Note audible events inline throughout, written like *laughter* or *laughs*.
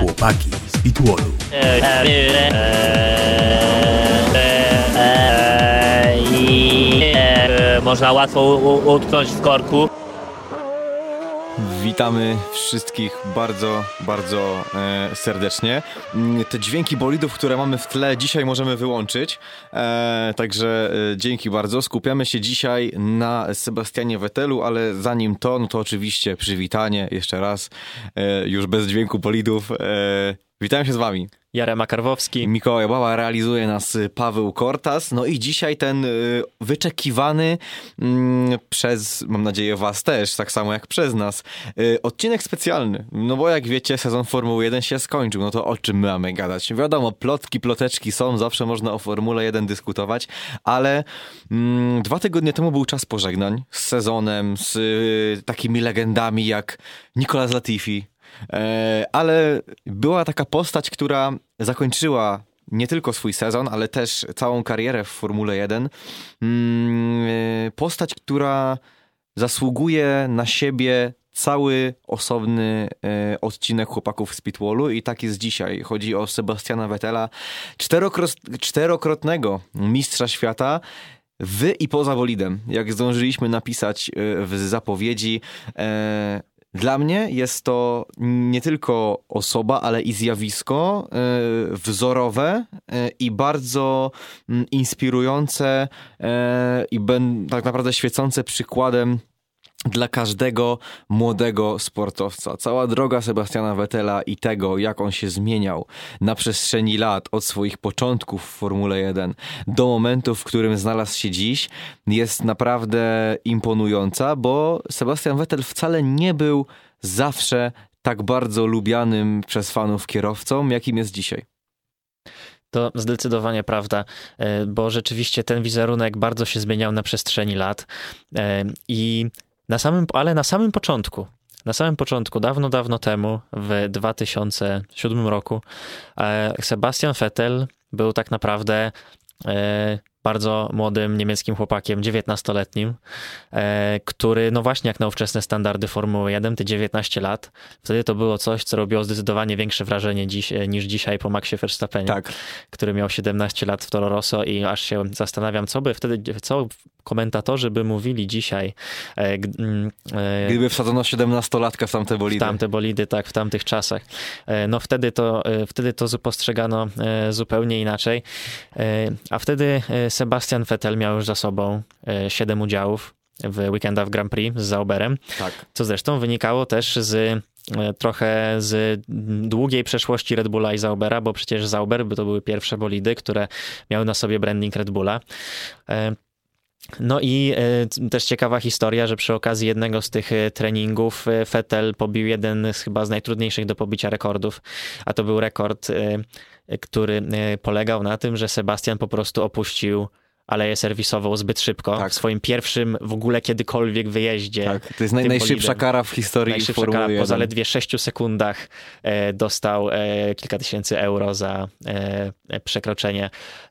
Chłopaki z Pitwallu. I można łatwo utknąć w korku. Witamy wszystkich bardzo, bardzo e, serdecznie. Mm, Te dźwięki bolidów, które mamy w tle, dzisiaj możemy wyłączyć. E, także e, dzięki bardzo. Skupiamy się dzisiaj na Sebastianie Vettelu, ale zanim to, no to oczywiście przywitanie jeszcze raz, e, już bez dźwięku bolidów. E, witam się z wami. Jarema Karwowski. Mikołaj Bała realizuje nas y, Paweł Kortas. No i dzisiaj ten y, wyczekiwany mm, przez, mam nadzieję, was też, tak samo jak przez nas, y, odcinek specjalny. No bo jak wiecie, sezon Formuły 1 się skończył, no to o czym my mamy gadać? Wiadomo, plotki, ploteczki są, zawsze można o Formule 1 dyskutować, ale mm, dwa tygodnie temu był czas pożegnań z sezonem, z takimi legendami jak Nicolas Latifi, E, ale była taka postać, która zakończyła nie tylko swój sezon, ale też całą karierę w Formule 1. Mm, Postać, która zasługuje na siebie cały osobny e, odcinek chłopaków z Pitwallu i tak jest dzisiaj. Chodzi o Sebastiana Vettela, czterokrot- czterokrotnego mistrza świata w i poza bolidem. Jak zdążyliśmy napisać e, w zapowiedzi, e, dla mnie jest to nie tylko osoba, ale i zjawisko e, wzorowe e, i bardzo mm, inspirujące e, i tak naprawdę świecące przykładem dla każdego młodego sportowca. Cała droga Sebastiana Vettela i tego, jak on się zmieniał na przestrzeni lat, od swoich początków w Formule 1 do momentu, w którym znalazł się dziś, jest naprawdę imponująca, bo Sebastian Vettel wcale nie był zawsze tak bardzo lubianym przez fanów kierowcą, jakim jest dzisiaj. To zdecydowanie prawda, e, bo rzeczywiście ten wizerunek bardzo się zmieniał na przestrzeni lat e, i na samym, ale na samym początku, na samym początku, dawno, dawno temu, w 2007 roku, e, Sebastian Vettel był tak naprawdę e, bardzo młodym niemieckim chłopakiem, 19-letnim, e, który, no właśnie jak na ówczesne standardy Formuły 1, te 19 lat, wtedy to było coś, co robiło zdecydowanie większe wrażenie dziś, niż dzisiaj po Maxie Verstappenie, Tak. który miał 17 lat w Toro Rosso i aż się zastanawiam, co by wtedy, co komentatorzy by mówili dzisiaj, e, mm, e, Gdyby wsadzono 17-latka w tamte w bolidy. tamte bolidy, tak, w tamtych czasach. E, No wtedy to, e, wtedy to postrzegano e, zupełnie inaczej. A wtedy Sebastian Vettel miał już za sobą e, siedem udziałów w weekendach w Grand Prix z Zauberem, Tak. co zresztą wynikało też z trochę z długiej przeszłości Red Bulla i Zaubera, bo przecież Zauber to były pierwsze bolidy, które miały na sobie branding Red Bulla. No i e, też ciekawa historia, że przy okazji jednego z tych e, treningów e, Vettel pobił jeden z chyba z najtrudniejszych do pobicia rekordów, a to był rekord, który polegał na tym, że Sebastian po prostu opuścił aleję serwisową zbyt szybko Tak. w swoim pierwszym w ogóle kiedykolwiek wyjeździe. Tak, to jest naj, najszybsza kara w historii Najszybsza Formuły kara 1. po zaledwie 6 sekundach e, dostał e, kilka tysięcy euro za e, e, przekroczenie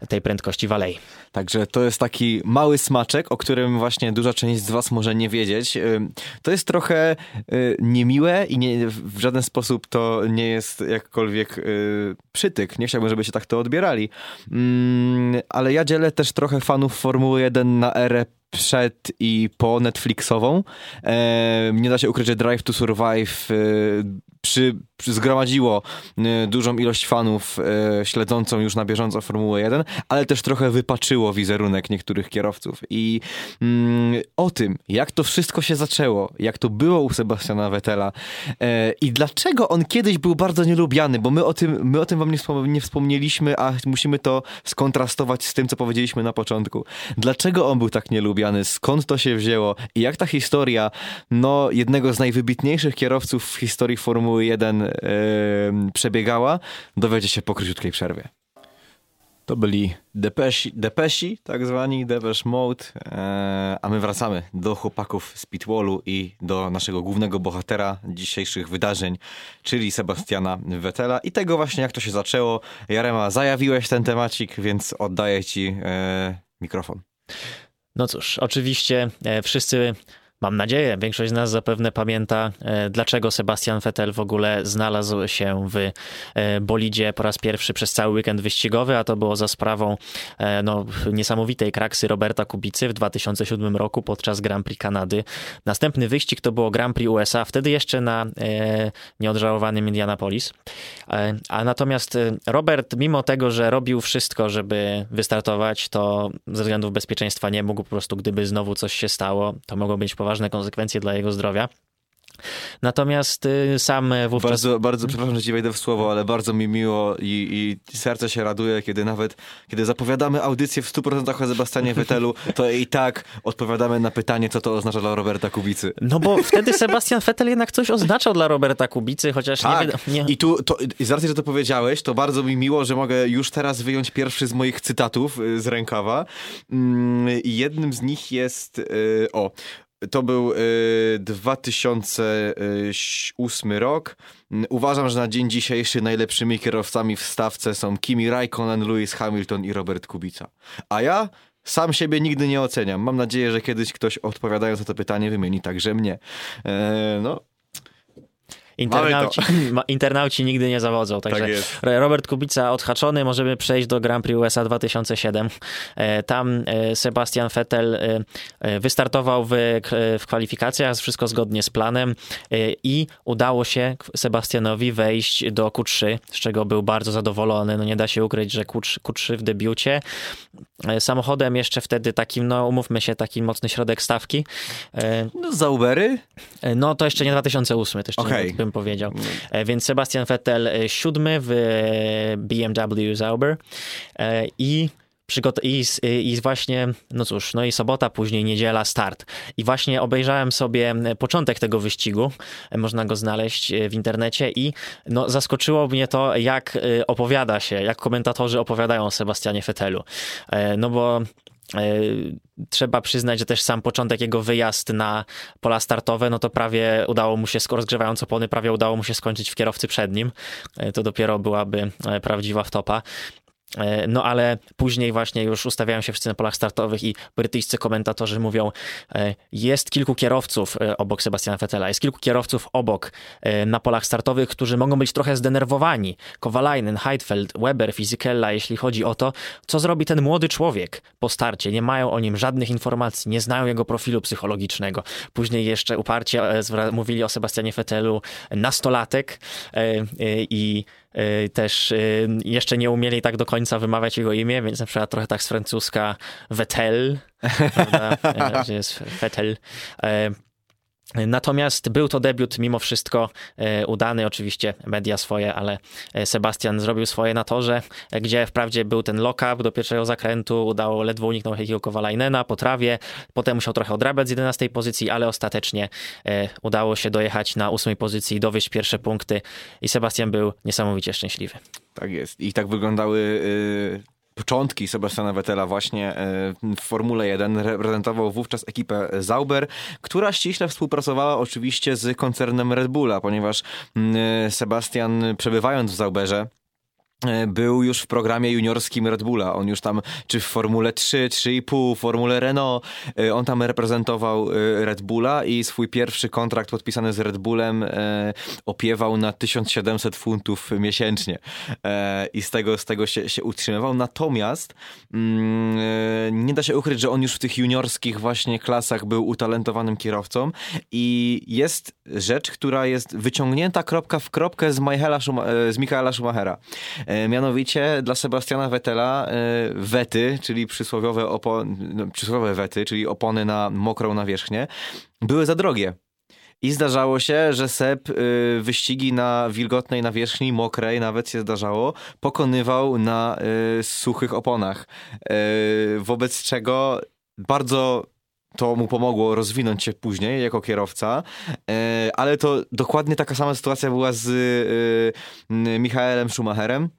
tej prędkości w alei. Także to jest taki mały smaczek, o którym właśnie duża część z was może nie wiedzieć. Ym, To jest trochę y, niemiłe i nie, w żaden sposób to nie jest jakkolwiek przytyk. Nie chciałbym, żebyście tak to odbierali. Mm, Ale ja dzielę też trochę fanów Formuły 1 na erę przed i po Netflixową. E, nie da się ukryć, że Drive to Survive e, przy, przy zgromadziło e, dużą ilość fanów e, śledzącą już na bieżąco Formułę 1, ale też trochę wypaczyło wizerunek niektórych kierowców. I mm, o tym, jak to wszystko się zaczęło, jak to było u Sebastiana Vettela e, i dlaczego on kiedyś był bardzo nielubiany, bo my o tym, my o tym wam nie, wspom- nie wspomnieliśmy, a musimy to skontrastować z tym, co powiedzieliśmy na początku. Dlaczego on był tak nielubiany? Skąd to się wzięło? I jak ta historia, no, jednego z najwybitniejszych kierowców w historii Formuły 1 e, przebiegała, dowiecie się po króciutkiej przerwie. To byli Depesi, tak zwani, Depeche Mode, e, a my wracamy do chłopaków z Pitwallu i do naszego głównego bohatera dzisiejszych wydarzeń, czyli Sebastiana Vettela i tego właśnie, jak to się zaczęło. Jarema, zajawiłeś ten temacik, więc oddaję ci e, mikrofon. No cóż, oczywiście e, wszyscy Mam nadzieję, większość z nas zapewne pamięta, e, dlaczego Sebastian Vettel w ogóle znalazł się w e, bolidzie po raz pierwszy przez cały weekend wyścigowy, a to było za sprawą e, no, niesamowitej kraksy Roberta Kubicy w 2007 roku podczas Grand Prix Kanady. Następny wyścig to było Grand Prix USA, wtedy jeszcze na nieodżałowanym Indianapolis. A natomiast Robert, mimo tego, że robił wszystko, żeby wystartować, to ze względów bezpieczeństwa nie mógł po prostu, gdyby znowu coś się stało, to mogło być poważne konsekwencje dla jego zdrowia. Natomiast y, sam wówczas... Bardzo, bardzo przepraszam, że ci wejdę w słowo, ale bardzo mi miło i, i serce się raduje, kiedy nawet, kiedy zapowiadamy audycję w 100% o Sebastianie Vettelu, to i tak odpowiadamy na pytanie, co to oznacza dla Roberta Kubicy. No bo wtedy Sebastian Vettel jednak coś oznaczał dla Roberta Kubicy, chociaż tak. nie, nie... I tu, to, z racji, że to powiedziałeś, to bardzo mi miło, że mogę już teraz wyjąć pierwszy z moich cytatów y, z rękawa. Mm, I jednym z nich jest, y, o, to był y, 2008 rok. Uważam, że na dzień dzisiejszy najlepszymi kierowcami w stawce są Kimi Raikkonen, Lewis Hamilton i Robert Kubica. A ja sam siebie nigdy nie oceniam. Mam nadzieję, że kiedyś ktoś odpowiadając na to pytanie wymieni także mnie. E, no, Internauci, *laughs* internauci nigdy nie zawodzą. Także tak Robert Kubica odhaczony, możemy przejść do Grand Prix USA 2007. E, tam e, Sebastian Vettel e, wystartował w, w kwalifikacjach, wszystko zgodnie z planem i udało się Sebastianowi wejść do Q3, z czego był bardzo zadowolony. No nie da się ukryć, że Q3, Q3 w debiucie. Samochodem jeszcze wtedy takim, no umówmy się, taki mocny środek stawki. No Zaubery? No to jeszcze nie 2008, to jeszcze okay. nie bym powiedział. Mm. Więc Sebastian Vettel e, siódmy w e, BMW Zauber i i, I właśnie, no cóż, no i sobota, później niedziela, start. I właśnie obejrzałem sobie początek tego wyścigu, można go znaleźć w internecie i no, zaskoczyło mnie to, jak opowiada się, jak komentatorzy opowiadają o Sebastianie Fettelu. No bo E, trzeba przyznać, że też sam początek jego wyjazd na pola startowe, no to prawie udało mu się, rozgrzewając opony, prawie udało mu się skończyć w kierowcy przed nim. E, to dopiero byłaby e, prawdziwa wtopa. E, no ale później właśnie już ustawiają się wszyscy na polach startowych i brytyjscy komentatorzy mówią, e, jest kilku kierowców e, obok Sebastiana Vettela, jest kilku kierowców obok na polach startowych, którzy mogą być trochę zdenerwowani. Kowalainen, Heidfeld, Weber, Fizikella, jeśli chodzi o to, co zrobi ten młody człowiek po starcie. Nie mają o nim żadnych informacji, nie znają jego profilu psychologicznego. Później jeszcze uparcie mówili o Sebastianie Vettelu nastolatek i też y, jeszcze nie umieli tak do końca wymawiać jego imię, więc na przykład trochę tak z francuska Vettel, *laughs* prawda, *laughs* jest Vettel. Natomiast był to debiut mimo wszystko e, udany, oczywiście media swoje, ale e, Sebastian zrobił swoje na torze, e, gdzie wprawdzie był ten lock-up do pierwszego zakrętu, udało ledwo uniknąć Heikiego Kowalajnena po trawie, potem musiał trochę odrabiać z 11 pozycji, ale ostatecznie udało się dojechać na ósmej pozycji, dowieść pierwsze punkty i Sebastian był niesamowicie szczęśliwy. Tak jest. I tak wyglądały y, początki Sebastiana Vettela właśnie e, w Formule 1. Reprezentował wówczas ekipę Zauber, która ściśle współpracowała oczywiście z koncernem Red Bulla, ponieważ mm, Sebastian przebywając w Zauberze E, był już w programie juniorskim Red Bulla. On już tam, czy w Formule 3, 3,5, Formule Renault, e, on tam reprezentował e, Red Bulla i swój pierwszy kontrakt podpisany z Red Bullem opiewał na 1700 funtów miesięcznie. I z tego, z tego się, się utrzymywał. Natomiast mm, nie da się ukryć, że on już w tych juniorskich właśnie klasach był utalentowanym kierowcą i jest rzecz, która jest wyciągnięta kropka w kropkę z, Michaela z Michaela Schumachera. E, mianowicie dla Sebastiana Vettela e, wety, czyli przysłowiowe, opony, no, przysłowiowe wety, czyli opony na mokrą nawierzchnię, były za drogie. I zdarzało się, że Seb y, wyścigi na wilgotnej nawierzchni, mokrej nawet się zdarzało, pokonywał na suchych oponach. Wobec czego bardzo to mu pomogło rozwinąć się później jako kierowca, e, ale to dokładnie taka sama sytuacja była z e, Michaelem Schumacherem.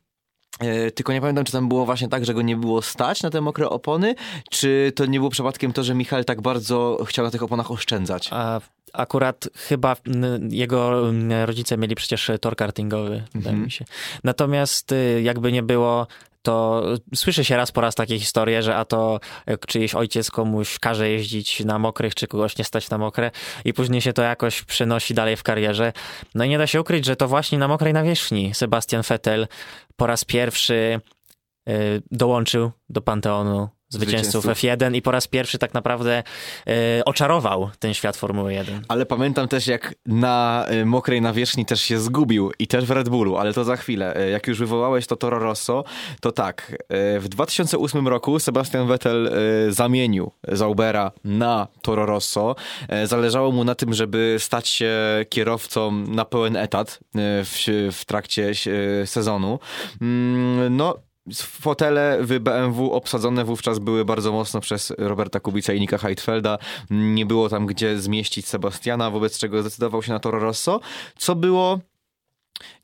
E, tylko nie pamiętam, czy tam było właśnie tak, że go nie było stać na te mokre opony, czy to nie było przypadkiem to, że Michał tak bardzo chciał na tych oponach oszczędzać? A akurat chyba jego rodzice mieli przecież tor kartingowy, wydaje -hmm. mi się. Natomiast y, jakby nie było, to słyszy się raz po raz takie historie, że a to czyjeś ojciec komuś każe jeździć na mokrych, czy kogoś nie stać na mokre i później się to jakoś przenosi dalej w karierze. No i nie da się ukryć, że to właśnie na mokrej nawierzchni Sebastian Vettel po raz pierwszy y, dołączył do Panteonu zwycięzców F1 i po raz pierwszy tak naprawdę e, oczarował ten świat Formuły 1. Ale pamiętam też jak na e, mokrej nawierzchni też się zgubił i też w Red Bullu, ale to za chwilę. E, jak już wywołałeś to Toro Rosso, to tak, w 2008 roku Sebastian Vettel zamienił Zaubera na Toro Rosso. Zależało mu na tym, żeby stać się kierowcą na pełen etat w, w trakcie sezonu. Mm, no, Fotele w BMW obsadzone wówczas były bardzo mocno przez Roberta Kubica i Nika Heidfelda. Nie było tam gdzie zmieścić Sebastiana, wobec czego zdecydował się na Toro Rosso, co było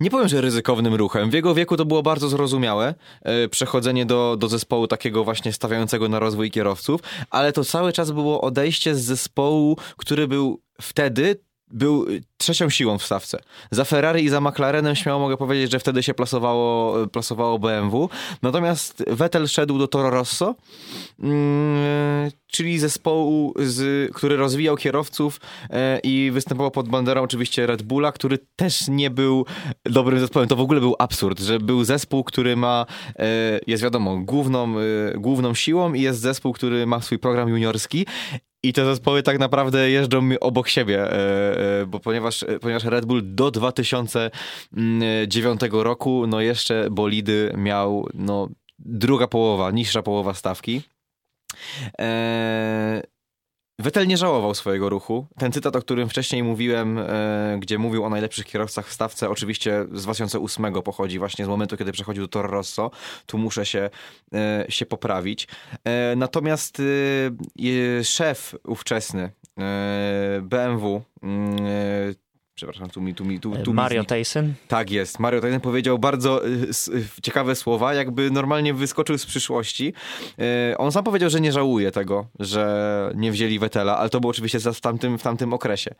nie powiem, że ryzykownym ruchem. W jego wieku to było bardzo zrozumiałe, e, przechodzenie do, do zespołu takiego właśnie stawiającego na rozwój kierowców, ale to cały czas było odejście z zespołu, który był wtedy był trzecią siłą w stawce. Za Ferrari i za McLarenem śmiało mogę powiedzieć, że wtedy się plasowało, plasowało BMW. Natomiast Vettel szedł do Toro Rosso, mm, czyli zespołu, z, który rozwijał kierowców e, i występował pod banderą oczywiście Red Bulla, który też nie był dobrym zespołem. To w ogóle był absurd, że był zespół, który ma, e, jest wiadomo, główną, e, główną siłą i jest zespół, który ma swój program juniorski i te zespoły tak naprawdę jeżdżą obok siebie, e, e, bo ponieważ, e, ponieważ Red Bull do 2009 roku, no jeszcze bolidy miał, no druga połowa, niższa połowa stawki. Vettel nie żałował swojego ruchu. Ten cytat, o którym wcześniej mówiłem, e, gdzie mówił o najlepszych kierowcach w stawce, oczywiście z 2008 pochodzi właśnie z momentu, kiedy przechodził do Toro Rosso. Tu muszę się, e, się poprawić. E, natomiast szef ówczesny BMW, mm, Przepraszam, tu mi, tu mi, tu, tu Mario mi... Tyson? Tak jest. Mario Tyson powiedział bardzo y, y, ciekawe słowa, jakby normalnie wyskoczył z przyszłości. Y, on sam powiedział, że nie żałuje tego, że nie wzięli Wetela, ale to było oczywiście w tamtym, w tamtym okresie.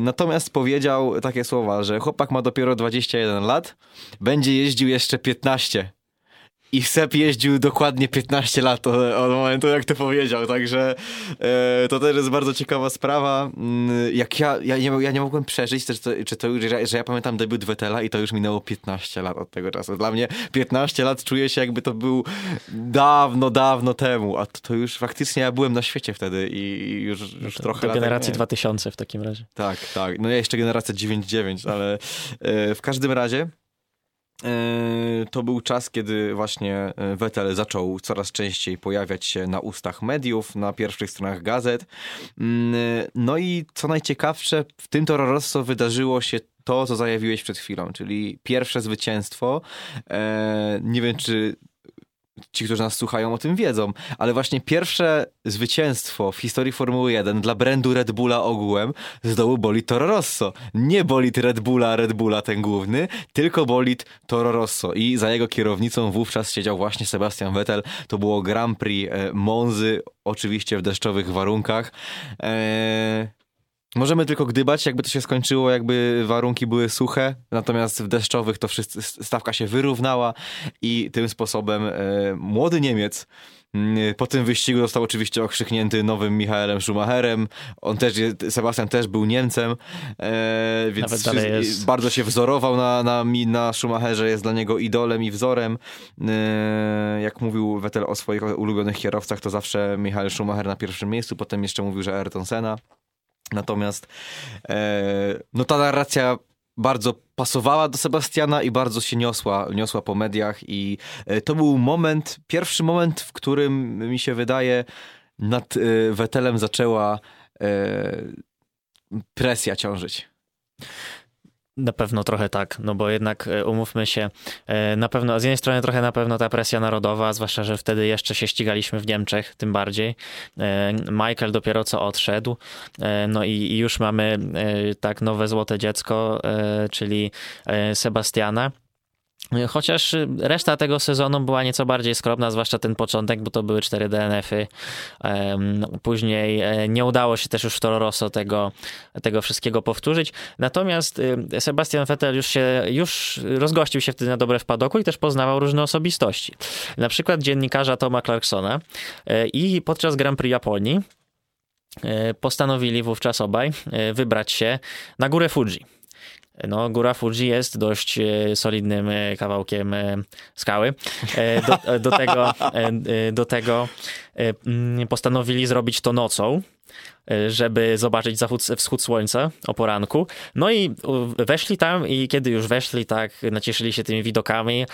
Natomiast powiedział takie słowa, że chłopak ma dopiero 21 lat, będzie jeździł jeszcze 15 i Sep jeździł dokładnie 15 lat od, od momentu, jak to powiedział, także e, to też jest bardzo ciekawa sprawa. Mm, jak ja, ja, nie, ja nie mogłem przeżyć, czy to, czy to że, że ja pamiętam debiut Wetela i to już minęło 15 lat od tego czasu. Dla mnie 15 lat czuję się jakby to był dawno, dawno temu, a to, to już faktycznie ja byłem na świecie wtedy i już, już no trochę Do generacji 2000 w takim razie. Tak, tak. No ja jeszcze generacja 99, ale e, w każdym razie to był czas, kiedy właśnie e, Vettel zaczął coraz częściej pojawiać się na ustach mediów, na pierwszych stronach gazet. Mm, e, no i co najciekawsze, w tym Toro Rosso wydarzyło się to, co zajawiłeś przed chwilą, czyli pierwsze zwycięstwo. Nie wiem, czy ci, którzy nas słuchają, o tym wiedzą, ale właśnie pierwsze zwycięstwo w historii Formuły 1 dla brandu Red Bulla ogółem zdobył bolid Toro Rosso. Nie bolid Red Bulla, Red Bulla ten główny, tylko bolid Toro Rosso i za jego kierownicą wówczas siedział właśnie Sebastian Vettel. To było Grand Prix e, Monzy, oczywiście w deszczowych warunkach. Eee, Możemy tylko gdybać, jakby to się skończyło, jakby warunki były suche, natomiast w deszczowych to wszyscy, stawka się wyrównała i tym sposobem e, młody Niemiec po tym wyścigu został oczywiście okrzyknięty nowym Michaelem Schumacherem. On też, Sebastian też był Niemcem, e, więc bardzo się wzorował na, na, na Schumacherze, jest dla niego idolem i wzorem. E, jak mówił Vettel o swoich ulubionych kierowcach, to zawsze Michael Schumacher na pierwszym miejscu, potem jeszcze mówił, że Ayrton Senna. Natomiast e, no ta narracja bardzo pasowała do Sebastiana i bardzo się niosła, niosła po mediach i e, to był moment, pierwszy moment, w którym mi się wydaje nad e, Wetelem zaczęła presja ciążyć. Na pewno trochę tak, no bo jednak e, umówmy się, e, na pewno, z jednej strony trochę na pewno ta presja narodowa, zwłaszcza, że wtedy jeszcze się ścigaliśmy w Niemczech, tym bardziej. E, Michael dopiero co odszedł, no i już mamy tak nowe złote dziecko, czyli Sebastiana. Chociaż reszta tego sezonu była nieco bardziej skromna, zwłaszcza ten początek, bo to były cztery DNF-y. Później e, nie udało się też już w Toro Rosso tego, tego wszystkiego powtórzyć. Natomiast y, Sebastian Vettel już się, już rozgościł się wtedy na dobre w padoku i też poznawał różne osobistości. Na przykład dziennikarza Toma Clarksona e, i podczas Grand Prix Japonii e, postanowili wówczas obaj wybrać się na górę Fuji. No, góra Fuji jest dość e, solidnym e, kawałkiem e, skały. Do, do tego, do tego mm, postanowili zrobić to nocą, żeby zobaczyć zachód, wschód słońca o poranku. No i weszli tam i kiedy już weszli, tak nacieszyli się tymi widokami,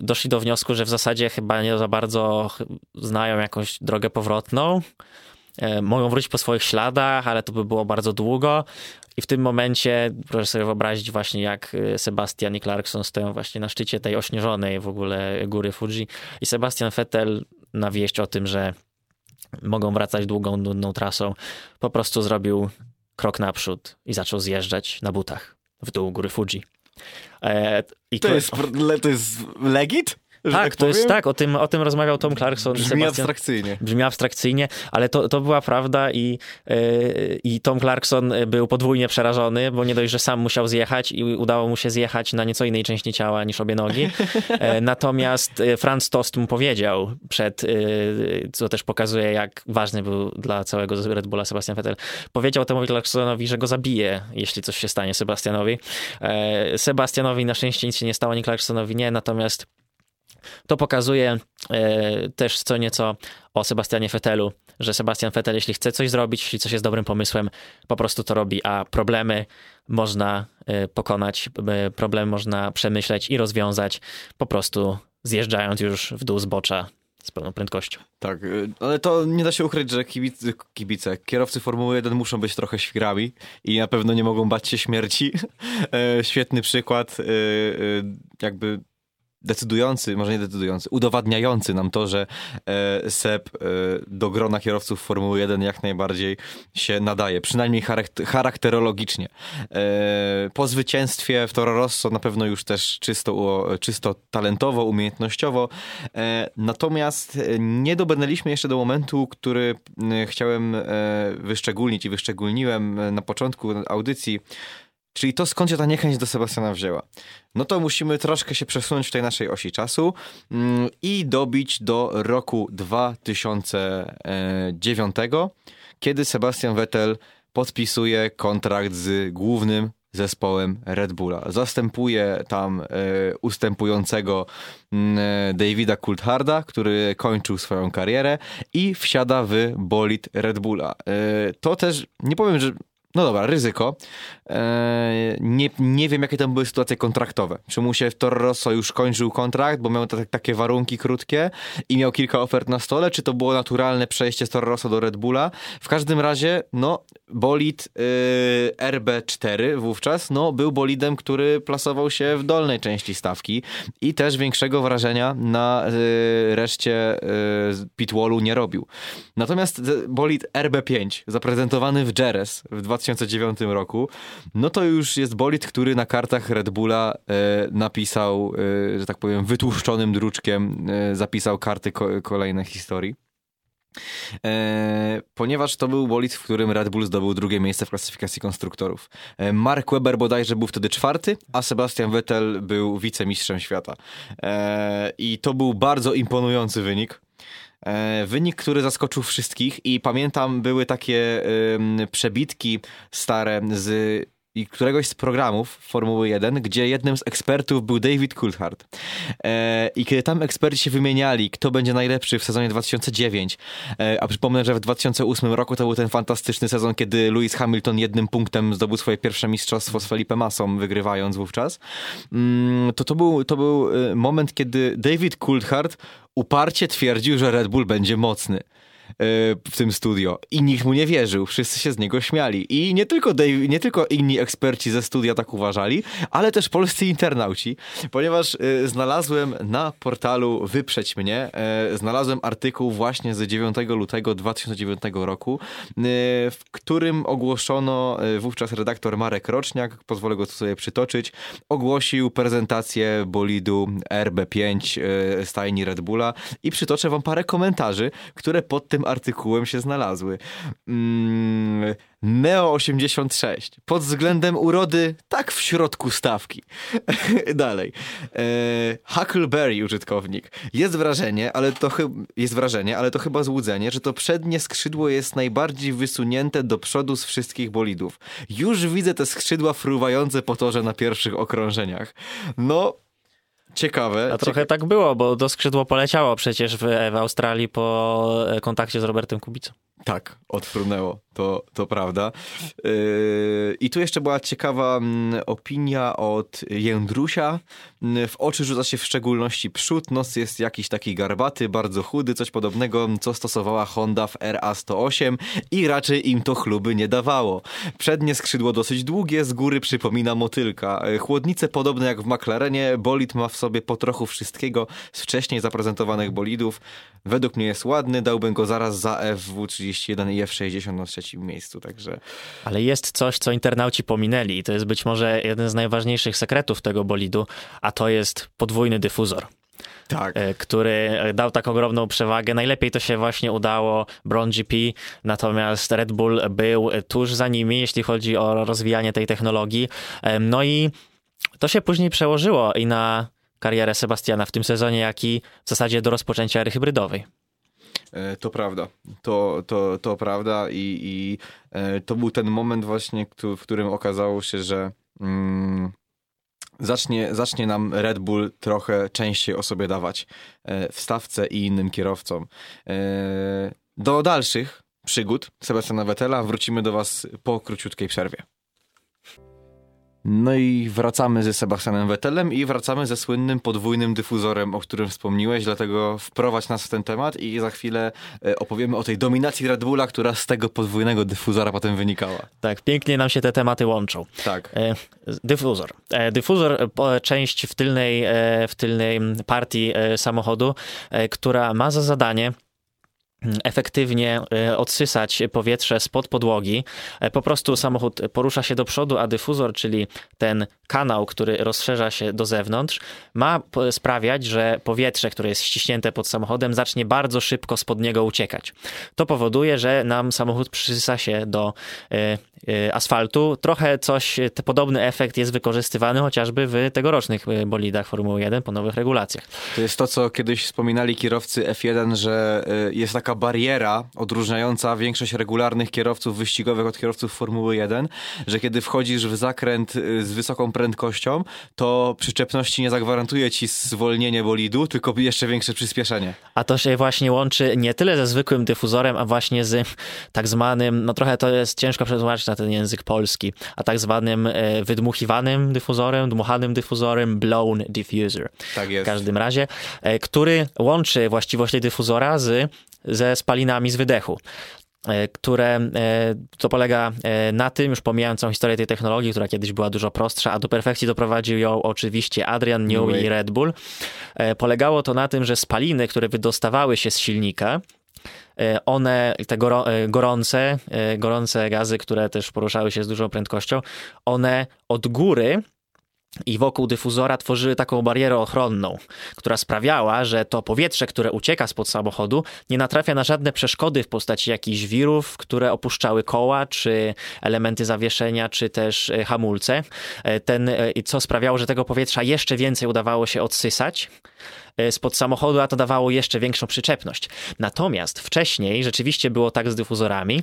doszli do wniosku, że w zasadzie chyba nie za bardzo znają jakąś drogę powrotną. Mogą wrócić po swoich śladach, ale to by było bardzo długo. I w tym momencie proszę sobie wyobrazić właśnie jak y, Sebastian i Clarkson stoją właśnie na szczycie tej ośnieżonej w ogóle góry Fuji i Sebastian Vettel na wieść o tym, że mogą wracać długą, nudną trasą, po prostu zrobił krok naprzód i zaczął zjeżdżać na butach w dół góry Fuji. E, to, jest, to jest legit? Tak, tak to jest tak, o tym, o tym rozmawiał Tom Clarkson. Brzmi Sebastian, abstrakcyjnie. Brzmi abstrakcyjnie, ale to, to była prawda i, yy, i Tom Clarkson był podwójnie przerażony, bo nie dość, że sam musiał zjechać i udało mu się zjechać na nieco innej części ciała niż obie nogi. *laughs* E, natomiast e, Franz Tost mu powiedział przed, co też pokazuje, jak ważny był dla całego Red Bulla Sebastian Vettel, powiedział Tomowi Clarksonowi, że go zabije, jeśli coś się stanie Sebastianowi. Sebastianowi na szczęście nic się nie stało, ani Clarksonowi nie, natomiast to pokazuje e, też co nieco o Sebastianie Fetelu, że Sebastian Fetel, jeśli chce coś zrobić, jeśli coś jest dobrym pomysłem, po prostu to robi, a problemy można e, pokonać, e, problemy można przemyśleć i rozwiązać po prostu zjeżdżając już w dół zbocza z pełną prędkością. Tak, ale to nie da się ukryć, że kibice, kibice, kierowcy Formuły 1 muszą być trochę świrami i na pewno nie mogą bać się śmierci. *laughs* Świetny przykład, jakby decydujący, może nie decydujący, udowadniający nam to, że e, Seb e, do grona kierowców Formuły 1 jak najbardziej się nadaje, przynajmniej charakterologicznie. E, po zwycięstwie w Toro Rosso na pewno już też czysto, czysto talentowo, umiejętnościowo, e, natomiast nie dobrnęliśmy jeszcze do momentu, który chciałem e, wyszczególnić i wyszczególniłem na początku audycji, Czyli to skąd się ta niechęć do Sebastiana wzięła? No to musimy troszkę się przesunąć w tej naszej osi czasu mm, i dobić do roku 2009, kiedy Sebastian Vettel podpisuje kontrakt z głównym zespołem Red Bulla. Zastępuje tam e, ustępującego mm, e, Davida Coultharda, który kończył swoją karierę i wsiada w bolid Red Bulla. E, to też, nie powiem, że no dobra, ryzyko. Eee, nie, nie wiem, jakie tam były sytuacje kontraktowe. Czy mu się w Toro Rosso już kończył kontrakt, bo miał te, takie warunki krótkie i miał kilka ofert na stole, czy to było naturalne przejście z Toro Rosso do Red Bulla? W każdym razie, no, bolid yy, RB4 wówczas, no, był bolidem, który plasował się w dolnej części stawki i też większego wrażenia na yy, reszcie yy, pitwallu nie robił. Natomiast bolid RB5, zaprezentowany w Jerez w 2009 roku, no to już jest bolid, który na kartach Red Bulla e, napisał, e, że tak powiem, wytłuszczonym druczkiem, e, zapisał karty ko kolejne historii. E, ponieważ to był bolid, w którym Red Bull zdobył drugie miejsce w klasyfikacji konstruktorów. E, Mark Webber bodajże był wtedy czwarty, a Sebastian Vettel był wicemistrzem świata. E, I to był bardzo imponujący wynik. E, wynik, który zaskoczył wszystkich i pamiętam były takie przebitki stare z i któregoś z programów Formuły 1, gdzie jednym z ekspertów był David Coulthard. E, I kiedy tam eksperci się wymieniali, kto będzie najlepszy w sezonie 2009, e, a przypomnę, że w 2008 roku to był ten fantastyczny sezon, kiedy Lewis Hamilton jednym punktem zdobył swoje pierwsze mistrzostwo z Felipe Massą, wygrywając wówczas, mm, to to był, to był e, moment, kiedy David Coulthard uparcie twierdził, że Red Bull będzie mocny. W tym studio. I nikt mu nie wierzył, wszyscy się z niego śmiali. I nie tylko, Dave, nie tylko inni eksperci ze studia tak uważali, ale też polscy internauci, ponieważ y, znalazłem na portalu Wyprzeć Mnie, y, znalazłem artykuł właśnie z 9 lutego 2009 roku, y, w którym ogłoszono wówczas redaktor Marek Roczniak, pozwolę go sobie przytoczyć, ogłosił prezentację bolidu RB5 stajni Red Bulla. I przytoczę wam parę komentarzy, które pod tym artykułem się znalazły. Mm, Neo 86. Pod względem urody, tak w środku stawki. *laughs* Dalej. E, Huckleberry użytkownik. Jest wrażenie, ale to jest wrażenie, ale to chyba złudzenie, że to przednie skrzydło jest najbardziej wysunięte do przodu z wszystkich bolidów. Już widzę te skrzydła fruwające po torze na pierwszych okrążeniach. No, Ciekawe. A trochę tak było, bo to skrzydło poleciało przecież w, w Australii po e, kontakcie z Robertem Kubicą. Tak, odfrunęło, to, to prawda. Yy, I tu jeszcze była ciekawa mm, opinia od Jędrusia. W oczy rzuca się w szczególności przód, nos jest jakiś taki garbaty, bardzo chudy, coś podobnego, co stosowała Honda w RA108 i raczej im to chluby nie dawało. Przednie skrzydło dosyć długie, z góry przypomina motylka. Chłodnice podobne jak w McLarenie, bolid ma w sobie po trochu wszystkiego z wcześniej zaprezentowanych bolidów. Według mnie jest ładny, dałbym go zaraz za FW31 i F60 na trzecim miejscu, także... Ale jest coś, co internauci pominęli i to jest być może jeden z najważniejszych sekretów tego bolidu, a to jest podwójny dyfuzor. Tak. E, który dał tak ogromną przewagę. Najlepiej to się właśnie udało Brown GP, natomiast Red Bull był tuż za nimi, jeśli chodzi o rozwijanie tej technologii. E, no i to się później przełożyło i na karierę Sebastiana w tym sezonie, jak i w zasadzie do rozpoczęcia ery hybrydowej. E, to prawda, to, to, to prawda i, i to był ten moment właśnie, w którym okazało się, że mm, zacznie, zacznie nam Red Bull trochę częściej o sobie dawać e, w stawce i innym kierowcom. E, do dalszych przygód Sebastiana Vettela wrócimy do Was po króciutkiej przerwie. No i wracamy ze Sebastianem Vettelem i wracamy ze słynnym podwójnym dyfuzorem, o którym wspomniłeś, dlatego wprowadź nas w ten temat i za chwilę e, opowiemy o tej dominacji Red Bulla, która z tego podwójnego dyfuzora potem wynikała. Tak, pięknie nam się te tematy łączą. Tak. E, dyfuzor. E, dyfuzor, część w tylnej, w tylnej partii samochodu, która ma za zadanie efektywnie e, odsysać powietrze spod podłogi. E, po prostu samochód porusza się do przodu, a dyfuzor, czyli ten kanał, który rozszerza się do zewnątrz, ma sprawiać, że powietrze, które jest ściśnięte pod samochodem, zacznie bardzo szybko spod niego uciekać. To powoduje, że nam samochód przysysa się do e, asfaltu. Trochę coś, podobny efekt jest wykorzystywany chociażby w tegorocznych bolidach Formuły 1 po nowych regulacjach. To jest to, co kiedyś wspominali kierowcy F1, że jest taka bariera odróżniająca większość regularnych kierowców wyścigowych od kierowców Formuły 1, że kiedy wchodzisz w zakręt y, z wysoką prędkością, to przyczepności nie zagwarantuje ci zwolnienie bolidu, tylko jeszcze większe przyspieszenie. A to się właśnie łączy nie tyle ze zwykłym dyfuzorem, a właśnie z tak zwanym, no trochę to jest ciężko przetłumaczyć na ten język polski, a tak zwanym e, wydmuchiwanym dyfuzorem, dmuchanym dyfuzorem, blown diffuser. Tak jest. W każdym razie, e, który łączy właściwości dyfuzora z ze spalinami z wydechu które e, to polega e, na tym, już pomijając całą historię tej technologii, która kiedyś była dużo prostsza, a do perfekcji doprowadził ją oczywiście Adrian Newey i Red Bull. Polegało to na tym, że spaliny, które wydostawały się z silnika, one, te gorące, gorące gazy, które też poruszały się z dużą prędkością, one od góry i wokół dyfuzora tworzyły taką barierę ochronną, która sprawiała, że to powietrze, które ucieka spod samochodu, nie natrafia na żadne przeszkody w postaci jakichś wirów, które opuszczały koła, czy elementy zawieszenia, czy też e, hamulce. E, ten, e, co sprawiało, że tego powietrza jeszcze więcej udawało się odsysać spod samochodu, a to dawało jeszcze większą przyczepność. Natomiast wcześniej rzeczywiście było tak z dyfuzorami,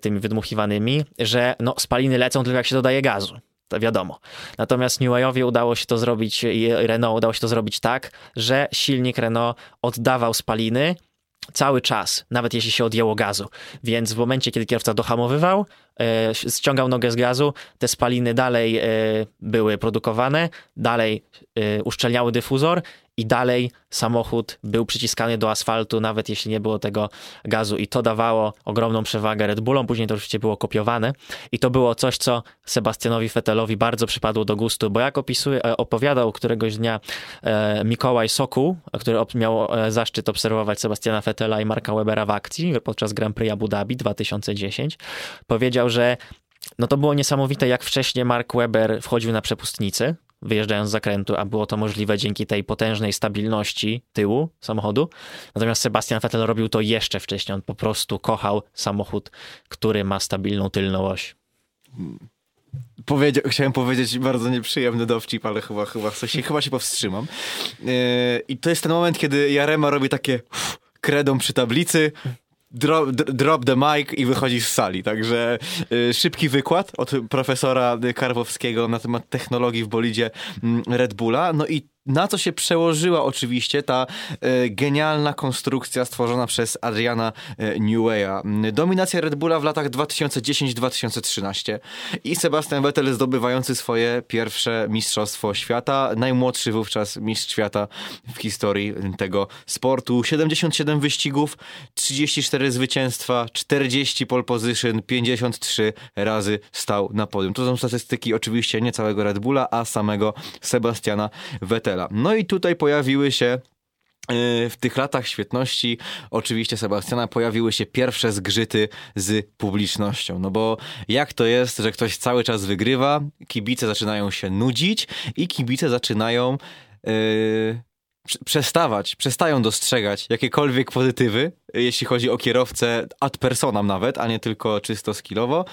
tymi wydmuchiwanymi, że no, spaliny lecą tylko jak się dodaje gazu to wiadomo. Natomiast Newayowi udało się to zrobić i Renault udało się to zrobić tak, że silnik Renault oddawał spaliny cały czas, nawet jeśli się odjęło gazu. Więc w momencie, kiedy kierowca dohamowywał, ściągał nogę z gazu, te spaliny dalej e, były produkowane, dalej e, uszczelniały dyfuzor i dalej samochód był przyciskany do asfaltu, nawet jeśli nie było tego gazu. I to dawało ogromną przewagę Red Bullom, później to oczywiście było kopiowane. I to było coś, co Sebastianowi Vettelowi bardzo przypadło do gustu, bo jak opisuje, e, opowiadał któregoś dnia e, Mikołaj Sokół, który miał e, zaszczyt obserwować Sebastiana Vettela i Marka Webera w akcji podczas Grand Prix Abu Dhabi 2010, powiedział, że no to było niesamowite, jak wcześniej Mark Webber wchodził na przepustnicy, wyjeżdżając z zakrętu, a było to możliwe dzięki tej potężnej stabilności tyłu samochodu. Natomiast Sebastian Vettel robił to jeszcze wcześniej. On po prostu kochał samochód, który ma stabilną tylną oś. Chciałem powiedzieć bardzo nieprzyjemny dowcip, ale chyba, chyba, się, chyba się powstrzymam. Yy, I to jest ten moment, kiedy Jarema robi takie kredą przy tablicy, drop, drop the mic i wychodzi z sali. Także y, szybki wykład od profesora Karwowskiego na temat technologii w bolidzie mm, Red Bulla. No i na co się przełożyła oczywiście ta e, genialna konstrukcja stworzona przez Adriana e. Dominacja Red Bulla w latach 2010-2013 i Sebastian Vettel zdobywający swoje pierwsze mistrzostwo świata, najmłodszy wówczas mistrz świata w historii tego sportu. 77 wyścigów, 34 zwycięstwa, 40 pole position, 53 razy stał na podium. To są statystyki oczywiście nie całego Red Bulla, a samego Sebastiana Vettela. No i tutaj pojawiły się y, w tych latach świetności, oczywiście Sebastiana, pojawiły się pierwsze zgrzyty z publicznością. No bo jak to jest, że ktoś cały czas wygrywa, kibice zaczynają się nudzić i kibice zaczynają yy, przestawać, przestają dostrzegać jakiekolwiek pozytywy, jeśli chodzi o kierowcę ad personam nawet, a nie tylko czysto skillowo,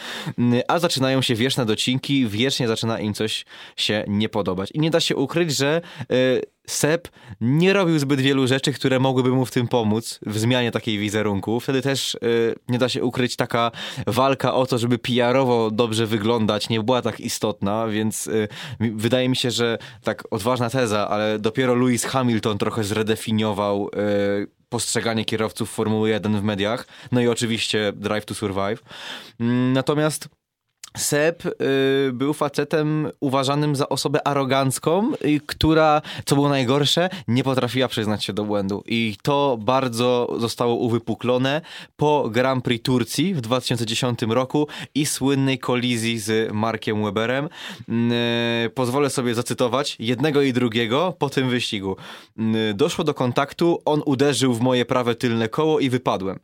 a zaczynają się wieczne docinki, wiecznie zaczyna im coś się nie podobać. I nie da się ukryć, że y, Seb nie robił zbyt wielu rzeczy, które mogłyby mu w tym pomóc, w zmianie takiej wizerunku. Wtedy też y, nie da się ukryć taka walka o to, żeby PR-owo dobrze wyglądać, nie była tak istotna, więc y, wydaje mi się, że tak odważna teza, ale dopiero Lewis Hamilton trochę zredefiniował postrzeganie kierowców Formuły 1 w mediach, no i oczywiście Drive to Survive. Mm, natomiast Seb y, był facetem uważanym za osobę arogancką, y, która, co było najgorsze, nie potrafiła przyznać się do błędu. I to bardzo zostało uwypuklone po Grand Prix Turcji w 2010 roku i słynnej kolizji z Markiem Weberem. Y, pozwolę sobie zacytować jednego i drugiego po tym wyścigu. Y, doszło do kontaktu, on uderzył w moje prawe tylne koło i wypadłem.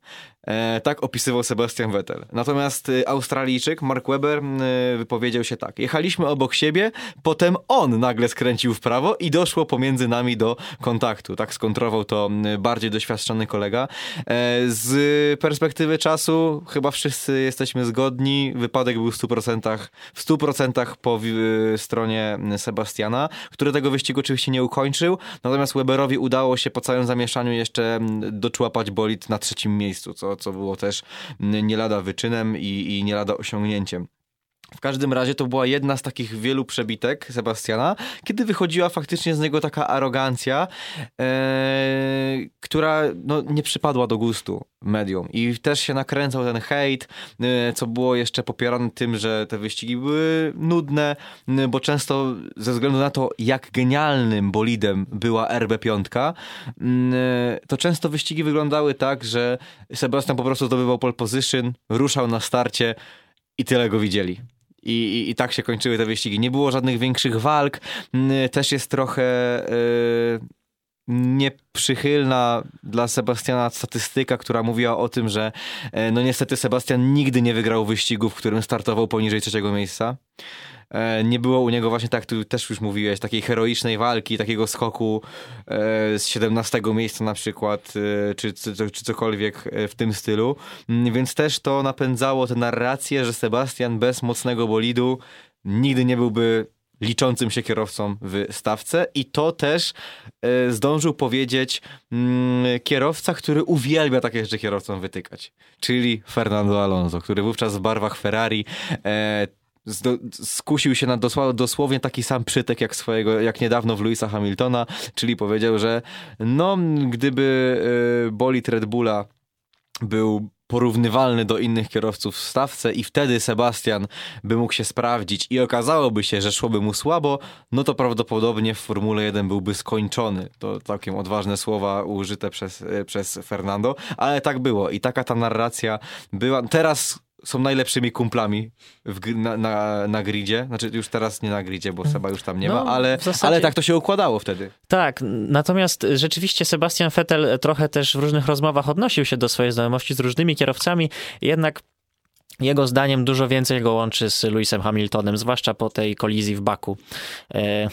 E, tak opisywał Sebastian Vettel. Natomiast y, Australijczyk Mark Webber y, wypowiedział się tak. Jechaliśmy obok siebie, potem on nagle skręcił w prawo i doszło pomiędzy nami do kontaktu. Tak skontrował to y, bardziej doświadczony kolega. E, z perspektywy czasu chyba wszyscy jesteśmy zgodni. Wypadek był w 100%, w 100% po stronie Sebastiana, który tego wyścigu oczywiście nie ukończył. Natomiast Weberowi udało się po całym zamieszaniu jeszcze doczłapać bolid na trzecim miejscu, co co było też nie lada wyczynem i, i nie lada osiągnięciem. W każdym razie to była jedna z takich wielu przebitek Sebastiana, kiedy wychodziła faktycznie z niego taka arogancja, e, która no, nie przypadła do gustu medium. I też się nakręcał ten hejt, e, co było jeszcze popierane tym, że te wyścigi były nudne, bo często ze względu na to, jak genialnym bolidem była RB5, e, to często wyścigi wyglądały tak, że Sebastian po prostu zdobywał pole position, ruszał na starcie i tyle go widzieli. I, i, I, tak się kończyły te wyścigi. Nie było żadnych większych walk. Też jest trochę yy, nieprzychylna dla Sebastiana statystyka, która mówiła o tym, że yy, no niestety Sebastian nigdy nie wygrał wyścigu, w którym startował poniżej trzeciego miejsca. E, nie było u niego właśnie tak, tu też już mówiłeś, takiej heroicznej walki, takiego skoku e, z 17 miejsca na przykład, e, czy, czy, czy cokolwiek w tym stylu. Mm, więc też to napędzało tę narrację, że Sebastian bez mocnego bolidu nigdy nie byłby liczącym się kierowcą w stawce i to też zdążył powiedzieć mm, kierowca, który uwielbia takie rzeczy kierowcom wytykać, czyli Fernando Alonso, który wówczas w barwach Ferrari skusił się na dosłownie taki sam przytek jak swojego, jak niedawno w Louisa Hamiltona, czyli powiedział, że no, gdyby y, bolid Red Bulla był porównywalny do innych kierowców w stawce i wtedy Sebastian by mógł się sprawdzić i okazałoby się, że szłoby mu słabo, no to prawdopodobnie w Formule 1 byłby skończony. To całkiem odważne słowa użyte przez, e, przez Fernando, ale tak było i taka ta narracja była. Teraz są najlepszymi kumplami w, na, na, na gridzie. Znaczy już teraz nie na gridzie, bo Seba już tam nie No, ma, ale, zasadzie- ale tak to się układało wtedy. Tak, natomiast rzeczywiście Sebastian Vettel trochę też w różnych rozmowach odnosił się do swojej znajomości z różnymi kierowcami, jednak jego zdaniem dużo więcej go łączy z Lewisem Hamiltonem, zwłaszcza po tej kolizji w Baku, e, e,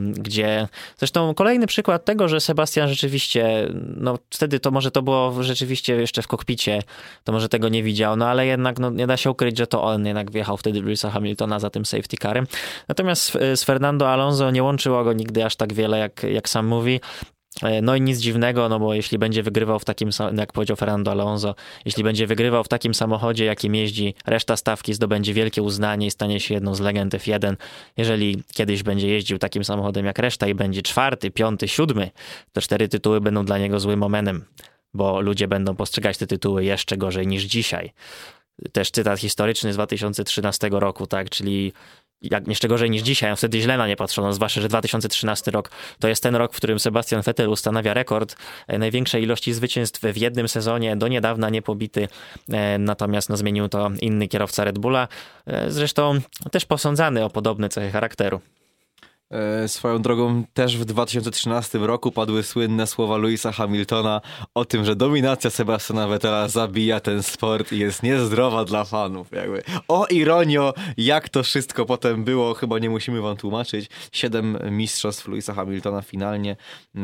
gdzie zresztą kolejny przykład tego, że Sebastian rzeczywiście, no wtedy to może to było rzeczywiście jeszcze w kokpicie, to może tego nie widział, no ale jednak no, nie da się ukryć, że to on jednak wjechał wtedy Lewisa Hamiltona za tym safety carem. Natomiast z, Fernando Alonso nie łączyło go nigdy aż tak wiele, jak, jak sam mówi. E, No i nic dziwnego, no bo jeśli będzie wygrywał w takim, jak powiedział Fernando Alonso, jeśli będzie wygrywał w takim samochodzie, jakim jeździ, reszta stawki zdobędzie wielkie uznanie i stanie się jedną z legend F1. Jeżeli kiedyś będzie jeździł takim samochodem jak reszta i będzie czwarty, piąty, siódmy, to cztery tytuły będą dla niego złym omenem, bo ludzie będą postrzegać te tytuły jeszcze gorzej niż dzisiaj. Też cytat historyczny z 2013 roku, tak, czyli jak jeszcze gorzej niż dzisiaj, a wtedy źle na nie patrzono, zwłaszcza, że 2013 rok to jest ten rok, w którym Sebastian Vettel ustanawia rekord e, największej ilości zwycięstw w jednym sezonie, do niedawna niepobity, e, natomiast no, zmienił to inny kierowca Red Bulla, e, zresztą też posądzany o podobne cechy charakteru. E, Swoją drogą też w 2013 roku padły słynne słowa Louisa Hamiltona o tym, że dominacja Sebastiana Vettela zabija ten sport i jest niezdrowa dla fanów. Jakby. O ironio, jak to wszystko potem było, chyba nie musimy wam tłumaczyć. Siedem mistrzostw Louisa Hamiltona finalnie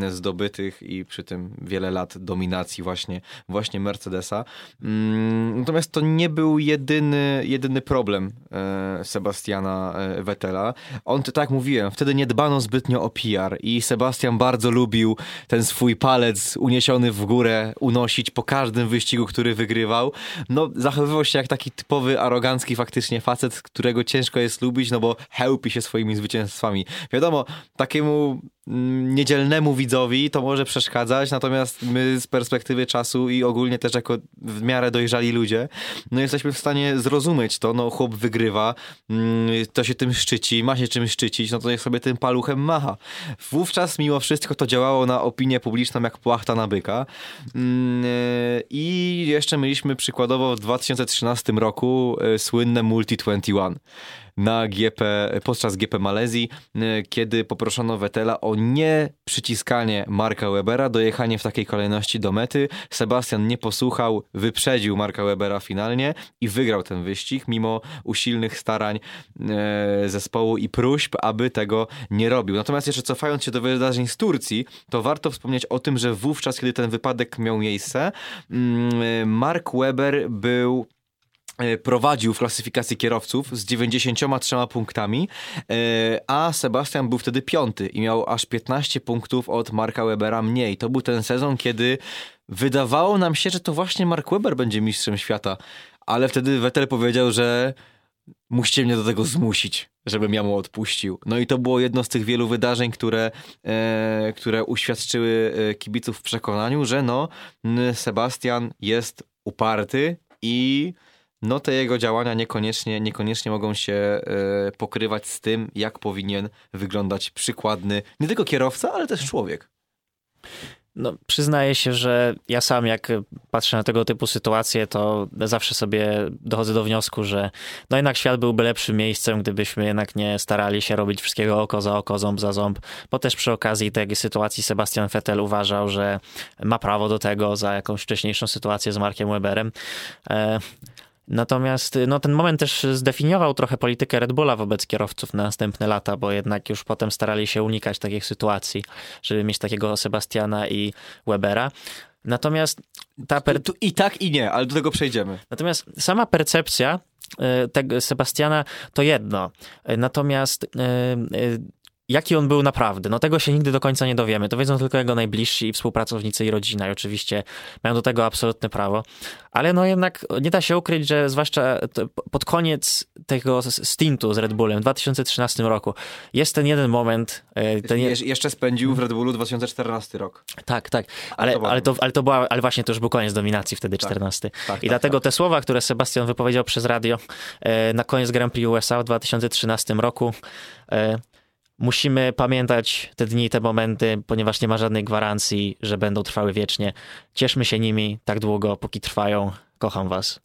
zdobytych i przy tym wiele lat dominacji właśnie, właśnie Mercedesa. Mm, Natomiast to nie był jedyny, jedyny problem e, Sebastiana e, Vettela. On, tak jak mówiłem, wtedy nie dbano zbytnio o PR i Sebastian bardzo lubił ten swój palec uniesiony w górę unosić po każdym wyścigu, który wygrywał. No, zachowywał się jak taki typowy, arogancki faktycznie facet, którego ciężko jest lubić, no bo chełpi się swoimi zwycięstwami. Wiadomo, takiemu niedzielnemu widzowi to może przeszkadzać, natomiast my z perspektywy czasu i ogólnie też jako w miarę dojrzali ludzie, no jesteśmy w stanie zrozumieć to, no chłop wygrywa, mm, to się tym szczyci, ma się czym szczycić, no to niech sobie tym paluchem macha. Wówczas mimo wszystko to działało na opinię publiczną jak płachta na byka. Mm, e, i jeszcze mieliśmy przykładowo w 2013 roku e, słynne Multi 21 na GP, podczas GP Malezji, y, kiedy poproszono Vettela o nie przyciskanie Marka Webera, dojechanie w takiej kolejności do mety. Sebastian nie posłuchał, wyprzedził Marka Webera finalnie i wygrał ten wyścig, mimo usilnych starań e, zespołu i próśb, aby tego nie robił. Natomiast jeszcze cofając się do wydarzeń z Turcji, to warto wspomnieć o tym, że wówczas, kiedy ten wypadek miał miejsce, mm, Mark Webber był prowadził w klasyfikacji kierowców z 93 punktami, e, a Sebastian był wtedy piąty i miał aż 15 punktów od Marka Webera mniej. To był ten sezon, kiedy wydawało nam się, że to właśnie Mark Webber będzie mistrzem świata, ale wtedy Vettel powiedział, że musicie mnie do tego zmusić, żebym ja mu odpuścił. No i to było jedno z tych wielu wydarzeń, które, e, które uświadczyły e, kibiców w przekonaniu, że no, Sebastian jest uparty i no te jego działania niekoniecznie, niekoniecznie mogą się e, pokrywać z tym, jak powinien wyglądać przykładny nie tylko kierowca, ale też człowiek. No, przyznaję się, że ja sam jak patrzę na tego typu sytuacje, to zawsze sobie dochodzę do wniosku, że no jednak świat byłby lepszym miejscem, gdybyśmy jednak nie starali się robić wszystkiego oko za oko, ząb za ząb, bo też przy okazji tej sytuacji Sebastian Vettel uważał, że ma prawo do tego za jakąś wcześniejszą sytuację z Markiem Weberem. E, Natomiast no, ten moment też zdefiniował trochę politykę Red Bulla wobec kierowców na następne lata, bo jednak już potem starali się unikać takich sytuacji, żeby mieć takiego Sebastiana i Webera. Natomiast ta per... Tu I tak i nie, ale do tego przejdziemy. Natomiast sama percepcja e, tego Sebastiana to jedno. Natomiast e, e, jaki on był naprawdę, no tego się nigdy do końca nie dowiemy. To wiedzą tylko jego najbliżsi współpracownicy i rodzina i oczywiście mają do tego absolutne prawo. Ale no jednak nie da się ukryć, że zwłaszcza pod koniec tego stintu z Red Bullem w 2013 roku jest ten jeden moment. E, ten je... Jeszcze spędził w Red Bullu 2014 rok. Tak, tak. Ale, to, ale, to, ale to była, ale właśnie to już był koniec dominacji wtedy, 14. Tak, tak, I tak, dlatego tak. te słowa, które Sebastian wypowiedział przez radio e, na koniec Grand Prix USA w 2013 roku e, musimy pamiętać te dni, te momenty, ponieważ nie ma żadnej gwarancji, że będą trwały wiecznie. Cieszmy się nimi tak długo, póki trwają. Kocham was.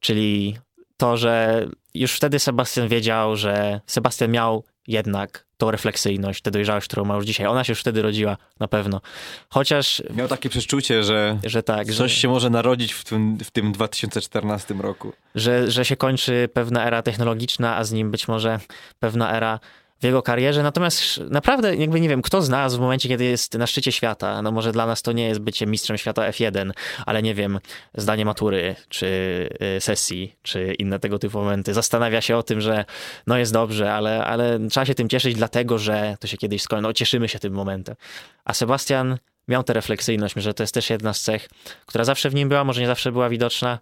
Czyli to, że już wtedy Sebastian wiedział, że Sebastian miał jednak tą refleksyjność, tę dojrzałość, którą ma już dzisiaj. Ona się już wtedy rodziła, na pewno. Chociaż... Miał takie przeczucie, że, że tak, coś że, się może narodzić w tym, w tym 2014 roku. Że, że się kończy pewna era technologiczna, a z nim być może pewna era w jego karierze. Natomiast naprawdę, jakby nie wiem, kto z nas w momencie, kiedy jest na szczycie świata, no może dla nas to nie jest bycie mistrzem świata F1, ale nie wiem, zdanie matury, czy y, sesji, czy inne tego typu momenty, zastanawia się o tym, że no jest dobrze, ale, ale trzeba się tym cieszyć, dlatego że to się kiedyś skończy. No cieszymy się tym momentem. A Sebastian miał tę refleksyjność, że to jest też jedna z cech, która zawsze w nim była, może nie zawsze była widoczna,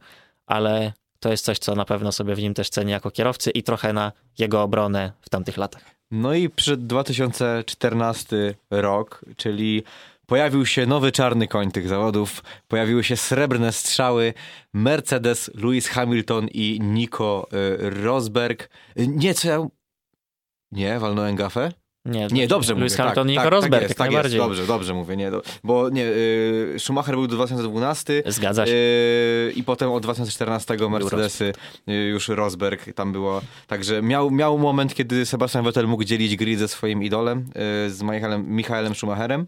ale to jest coś, co na pewno sobie w nim też ceni jako kierowcy i trochę na jego obronę w tamtych latach. No i przed 2014 rok, czyli pojawił się nowy czarny koń tych zawodów, pojawiły się srebrne strzały, Mercedes, Lewis Hamilton i Nico y, Rosberg. Y, nie, co ja... Nie, walnąłem gafę? Nie, nie dobrze Lewis mówię. Hamilton tak, Nico tak, Rosberg, tak, jest, tak jest, dobrze, dobrze mówię. Nie, bo nie, y, Schumacher był do 2012. Zgadza się. Y, I potem od 2014 Mercedesy y, już Rosberg tam było. Także miał, miał moment, kiedy Sebastian Vettel mógł dzielić grid ze swoim idolem, y, z Michaelem, Michaelem Schumacherem.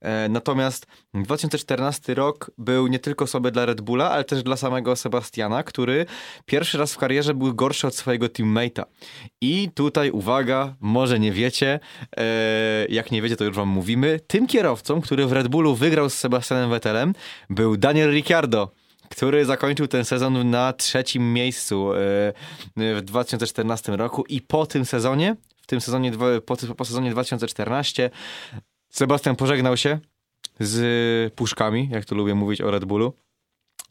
E, natomiast 2014 rok był nie tylko sobie dla Red Bulla, ale też dla samego Sebastiana, który pierwszy raz w karierze był gorszy od swojego teammate'a. I tutaj uwaga, może nie wiecie, e, jak nie wiecie, to już wam mówimy. Tym kierowcą, który w Red Bullu wygrał z Sebastianem Vettelem, był Daniel Ricciardo który zakończył ten sezon na trzecim miejscu e, w 2014 roku i po tym sezonie, w tym sezonie, po, po sezonie 2014 Sebastian pożegnał się z puszkami, jak to lubię mówić o Red Bullu.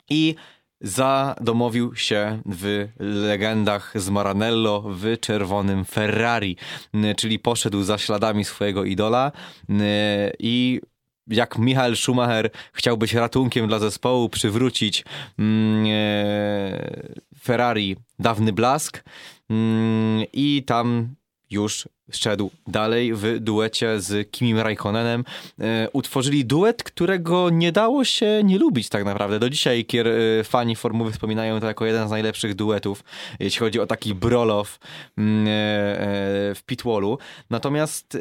I zadomowił się w legendach z Maranello w czerwonym Ferrari, czyli poszedł za śladami swojego idola i jak Michael Schumacher chciał być ratunkiem dla zespołu, przywrócić mm, e, Ferrari dawny blask mm, i tam już szedł dalej w duecie z Kimim Raikkonenem. E, utworzyli duet, którego nie dało się nie lubić tak naprawdę. Do dzisiaj kier, e, fani formuły wspominają to jako jeden z najlepszych duetów, jeśli chodzi o taki brolow mm, e, w pitwallu. Natomiast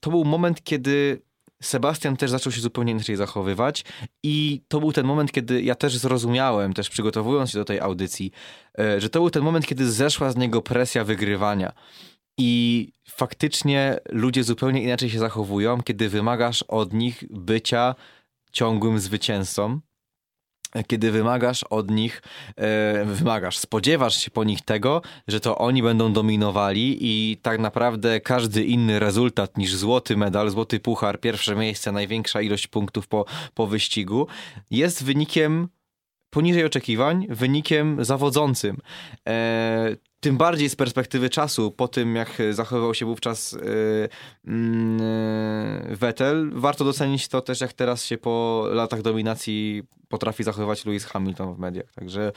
to był moment, kiedy Sebastian też zaczął się zupełnie inaczej zachowywać i to był ten moment, kiedy ja też zrozumiałem, też przygotowując się do tej audycji, że to był ten moment, kiedy zeszła z niego presja wygrywania. I faktycznie ludzie zupełnie inaczej się zachowują, kiedy wymagasz od nich bycia ciągłym zwycięzcą, kiedy wymagasz od nich, e, wymagasz, spodziewasz się po nich tego, że to oni będą dominowali i tak naprawdę każdy inny rezultat niż złoty medal, złoty puchar, pierwsze miejsce, największa ilość punktów po, po wyścigu jest wynikiem poniżej oczekiwań, wynikiem zawodzącym. E, tym bardziej z perspektywy czasu, po tym jak zachowywał się wówczas yy, yy, Vettel, warto docenić to też, jak teraz się po latach dominacji potrafi zachowywać Lewis Hamilton w mediach. Także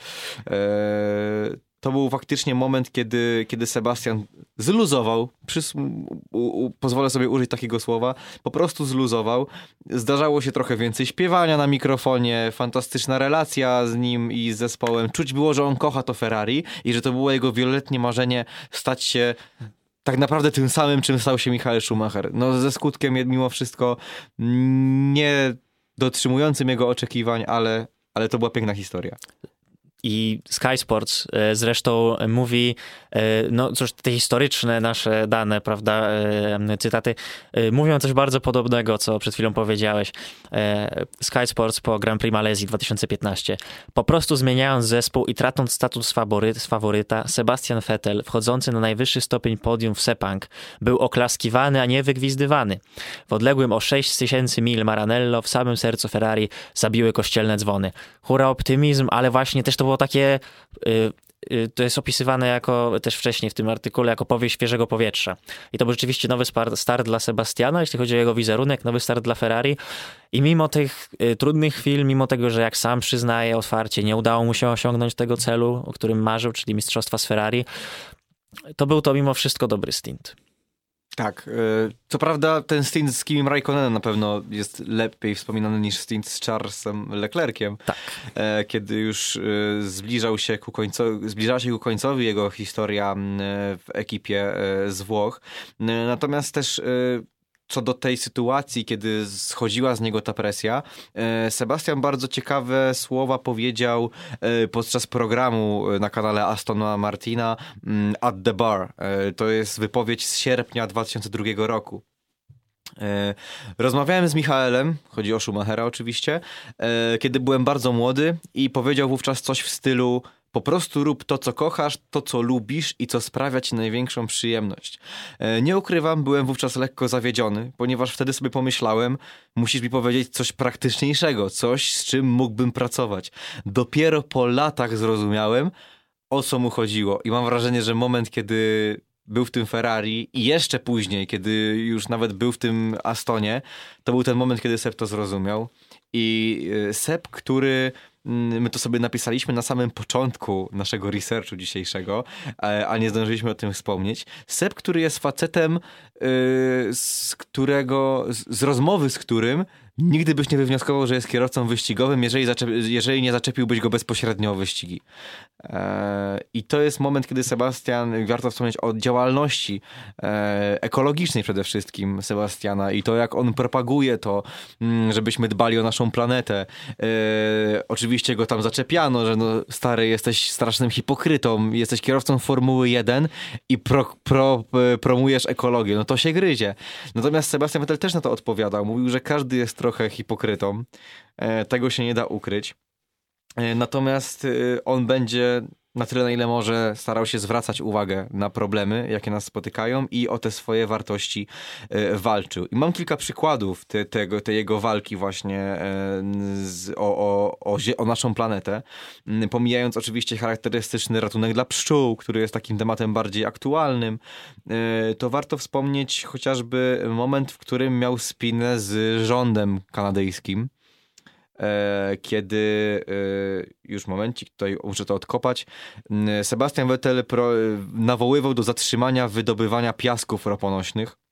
yy, to był faktycznie moment, kiedy, kiedy Sebastian zluzował, przys- u, u, pozwolę sobie użyć takiego słowa, po prostu zluzował. Zdarzało się trochę więcej śpiewania na mikrofonie, fantastyczna relacja z nim i z zespołem. Czuć było, że on kocha to Ferrari i że to było jego wieloletnie marzenie stać się tak naprawdę tym samym, czym stał się Michael Schumacher. No ze skutkiem mimo wszystko nie dotrzymującym jego oczekiwań, ale, ale to była piękna historia. I Sky Sports e, zresztą mówi, e, no cóż, te historyczne nasze dane, prawda, e, cytaty, mówią coś bardzo podobnego, co przed chwilą powiedziałeś. Sky Sports po Grand Prix Malezji 2015. Po prostu zmieniając zespół i tracąc status faworyt, faworyta, Sebastian Vettel, wchodzący na najwyższy stopień podium w Sepang, był oklaskiwany, a nie wygwizdywany. W odległym o 6 tysięcy mil Maranello, w samym sercu Ferrari, zabiły kościelne dzwony. Hura optymizm, ale właśnie też to było takie y, y, to jest opisywane jako też wcześniej w tym artykule jako powieść świeżego powietrza. I to był rzeczywiście nowy start dla Sebastiana, jeśli chodzi o jego wizerunek, nowy start dla Ferrari. I mimo tych y, trudnych chwil, mimo tego, że jak sam przyznaje otwarcie, nie udało mu się osiągnąć tego celu, o którym marzył, czyli mistrzostwa z Ferrari, to był to mimo wszystko dobry stint. Tak. E, co prawda ten stint z Kimim Raikkonenem na pewno jest lepiej wspominany niż stint z Charlesem Leclerciem. Tak. E, kiedy już e, zbliżał się ku końcowi, zbliżała się ku końcowi jego historia w ekipie z Włoch. Natomiast też co do tej sytuacji, kiedy schodziła z niego ta presja, e, Sebastian bardzo ciekawe słowa powiedział e, podczas programu e, na kanale Astona Martina mm, At the Bar. To jest wypowiedź z sierpnia 2002 roku. Rozmawiałem z Michaelem, chodzi o Schumachera oczywiście, kiedy byłem bardzo młody i powiedział wówczas coś w stylu po prostu rób to, co kochasz, to, co lubisz i co sprawia ci największą przyjemność. E, nie ukrywam, byłem wówczas lekko zawiedziony, ponieważ wtedy sobie pomyślałem, musisz mi powiedzieć coś praktyczniejszego, coś, z czym mógłbym pracować. Dopiero po latach zrozumiałem, o co mu chodziło. I mam wrażenie, że moment, kiedy był w tym Ferrari i jeszcze później, kiedy już nawet był w tym Astonie, to był ten moment, kiedy Seb to zrozumiał. I e, Seb, który my to sobie napisaliśmy na samym początku naszego researchu dzisiejszego, e, a nie zdążyliśmy o tym wspomnieć. Seb, który jest facetem, y, z którego, z rozmowy z którym nigdy byś nie wywnioskował, że jest kierowcą wyścigowym, jeżeli, jeżeli nie zaczepiłbyś go bezpośrednio o wyścigi. E, I to jest moment, kiedy Sebastian, warto wspomnieć o działalności e, ekologicznej przede wszystkim Sebastiana i to, jak on propaguje to, mm, żebyśmy dbali o naszą planetę. E, oczywiście go tam zaczepiano, że no, stary, jesteś strasznym hipokrytą, jesteś kierowcą Formuły 1 i pro, pro, promujesz ekologię. No to się gryzie. Natomiast Sebastian Vettel też na to odpowiadał. Mówił, że każdy jest trochę hipokrytą. Tego się nie da ukryć. E, natomiast y, on będzie na tyle, na ile może starał się zwracać uwagę na problemy, jakie nas spotykają i o te swoje wartości e, walczył. I mam kilka przykładów te, tego, tej jego walki właśnie e, z, o, o, o, o, naszą planetę, mm, pomijając oczywiście charakterystyczny ratunek dla pszczół, który jest takim tematem bardziej aktualnym, to warto wspomnieć chociażby moment, w którym miał spinę z rządem kanadyjskim E, kiedy e, już momencik, tutaj muszę to odkopać, Sebastian Vettel nawoływał do zatrzymania wydobywania piasków roponośnych. E,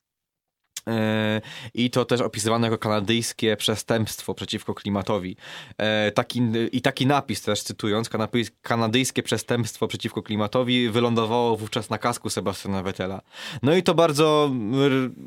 I to też opisywane jako kanadyjskie przestępstwo przeciwko klimatowi. E, taki, I taki napis też cytując, kanadyjskie przestępstwo przeciwko klimatowi wylądowało wówczas na kasku Sebastiana Vettela. No i to bardzo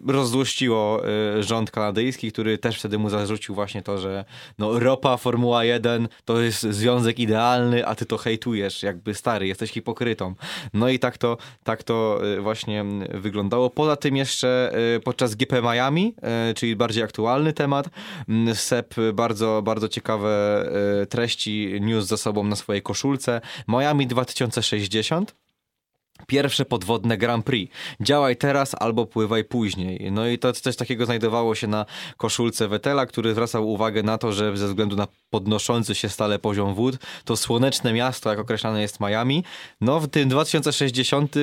rozzłościło e, rząd kanadyjski, który też wtedy mu zarzucił właśnie to, że no, ropa Formuła 1 to jest związek idealny, a ty to hejtujesz, jakby stary, jesteś hipokrytą. No i tak to, tak to właśnie wyglądało. Poza tym jeszcze podczas GP GP Miami, e, czyli bardziej aktualny temat. Mm, Sep bardzo, bardzo ciekawe e, treści news za sobą na swojej koszulce. Miami 2060 pierwsze podwodne Grand Prix. Działaj teraz albo pływaj później. No i to coś takiego znajdowało się na koszulce Wetela, który zwracał uwagę na to, że ze względu na podnoszący się stale poziom wód, to słoneczne miasto, jak określane jest Miami, no w tym 2060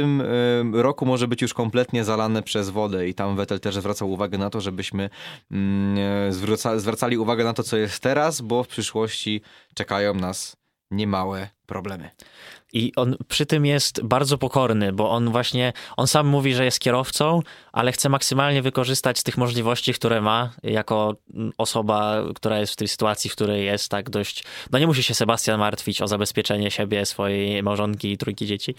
roku może być już kompletnie zalane przez wodę i tam Vettel też zwracał uwagę na to, żebyśmy mm, zwracali uwagę na to, co jest teraz, bo w przyszłości czekają nas niemałe problemy. I on przy tym jest bardzo pokorny, bo on właśnie, on sam mówi, że jest kierowcą, ale chce maksymalnie wykorzystać tych możliwości, które ma, jako osoba, która jest w tej sytuacji, w której jest, tak dość, no nie musi się Sebastian martwić o zabezpieczenie siebie, swojej małżonki i trójki dzieci.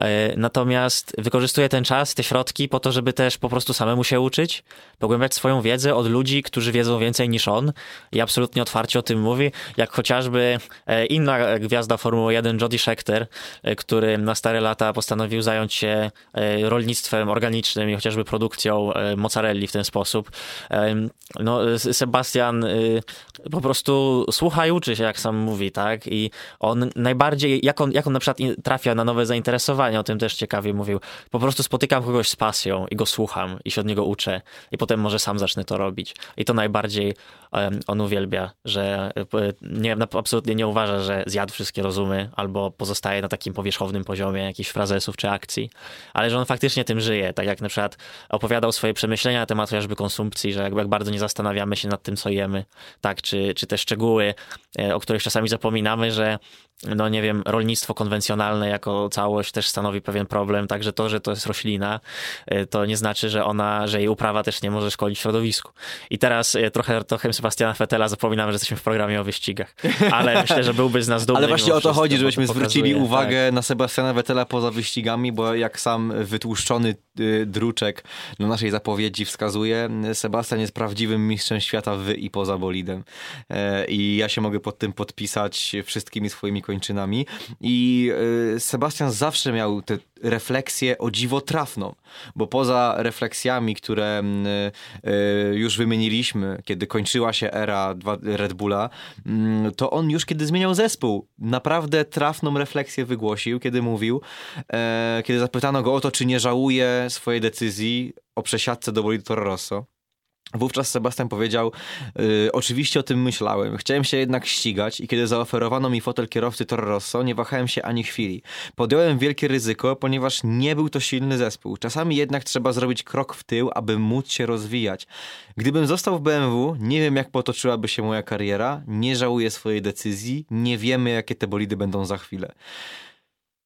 E, natomiast wykorzystuje ten czas, te środki po to, żeby też po prostu samemu się uczyć, pogłębiać swoją wiedzę od ludzi, którzy wiedzą więcej niż on i absolutnie otwarcie o tym mówi, jak chociażby e, inna gwiazda Formuły temu jeden Jody Schechter, e, który na stare lata postanowił zająć się e, rolnictwem organicznym i chociażby produkcją e, mozzarelli w ten sposób. E, No, Sebastian e, po prostu słucha i uczy się, jak sam mówi, tak? I on najbardziej, jak on, jak on na przykład trafia na nowe zainteresowania, o tym też ciekawie mówił. Po prostu spotykam kogoś z pasją i go słucham i się od niego uczę i potem może sam zacznę to robić. I to najbardziej on uwielbia, że e, nie, absolutnie nie uważa, że zjadł wszystkie rozumy albo pozostaje na takim powierzchownym poziomie jakichś frazesów czy akcji, ale że on faktycznie tym żyje. Tak jak na przykład opowiadał swoje przemyślenia na temat chociażby konsumpcji, że jakby jak bardzo nie zastanawiamy się nad tym, co jemy, tak, czy, czy te szczegóły, e, o których czasami zapominamy, że no nie wiem, rolnictwo konwencjonalne jako całość też stanowi pewien problem, także to, że to jest roślina, e, to nie znaczy, że ona, że jej uprawa też nie może szkodzić środowisku. I teraz e, trochę, trochę Sebastiana Fetela zapominamy, że jesteśmy w programie o wyścigach, ale myślę, że byłby z nas *laughs* dumny. Ale właśnie o to chodzi, żebyśmy zwrócili pokazuje, uwagę tak. na Sebastiana Vettela poza wyścigami, bo jak sam wytłuszczony y, druczek na naszej zapowiedzi wskazuje, Sebastian jest prawdziwym mistrzem świata w i poza bolidem. E, I ja się mogę pod tym podpisać wszystkimi swoimi kończynami. I y, Sebastian zawsze miał tę refleksję o dziwo trafną, bo poza refleksjami, które mm, y, y, już wymieniliśmy, kiedy kończyła się era Red Bulla, mm, to on już kiedy zmieniał zespół, naprawdę trafną refleksję wygłosił, kiedy mówił, e, kiedy zapytano go o to, czy nie żałuje swojej decyzji o przesiadce do bolidu Toro Rosso. Wówczas Sebastian powiedział, y, oczywiście o tym myślałem, chciałem się jednak ścigać i kiedy zaoferowano mi fotel kierowcy Toro Rosso, nie wahałem się ani chwili. Podjąłem wielkie ryzyko, ponieważ nie był to silny zespół. Czasami jednak trzeba zrobić krok w tył, aby móc się rozwijać. Gdybym został w BMW, nie wiem jak potoczyłaby się moja kariera, nie żałuję swojej decyzji, nie wiemy jakie te bolidy będą za chwilę.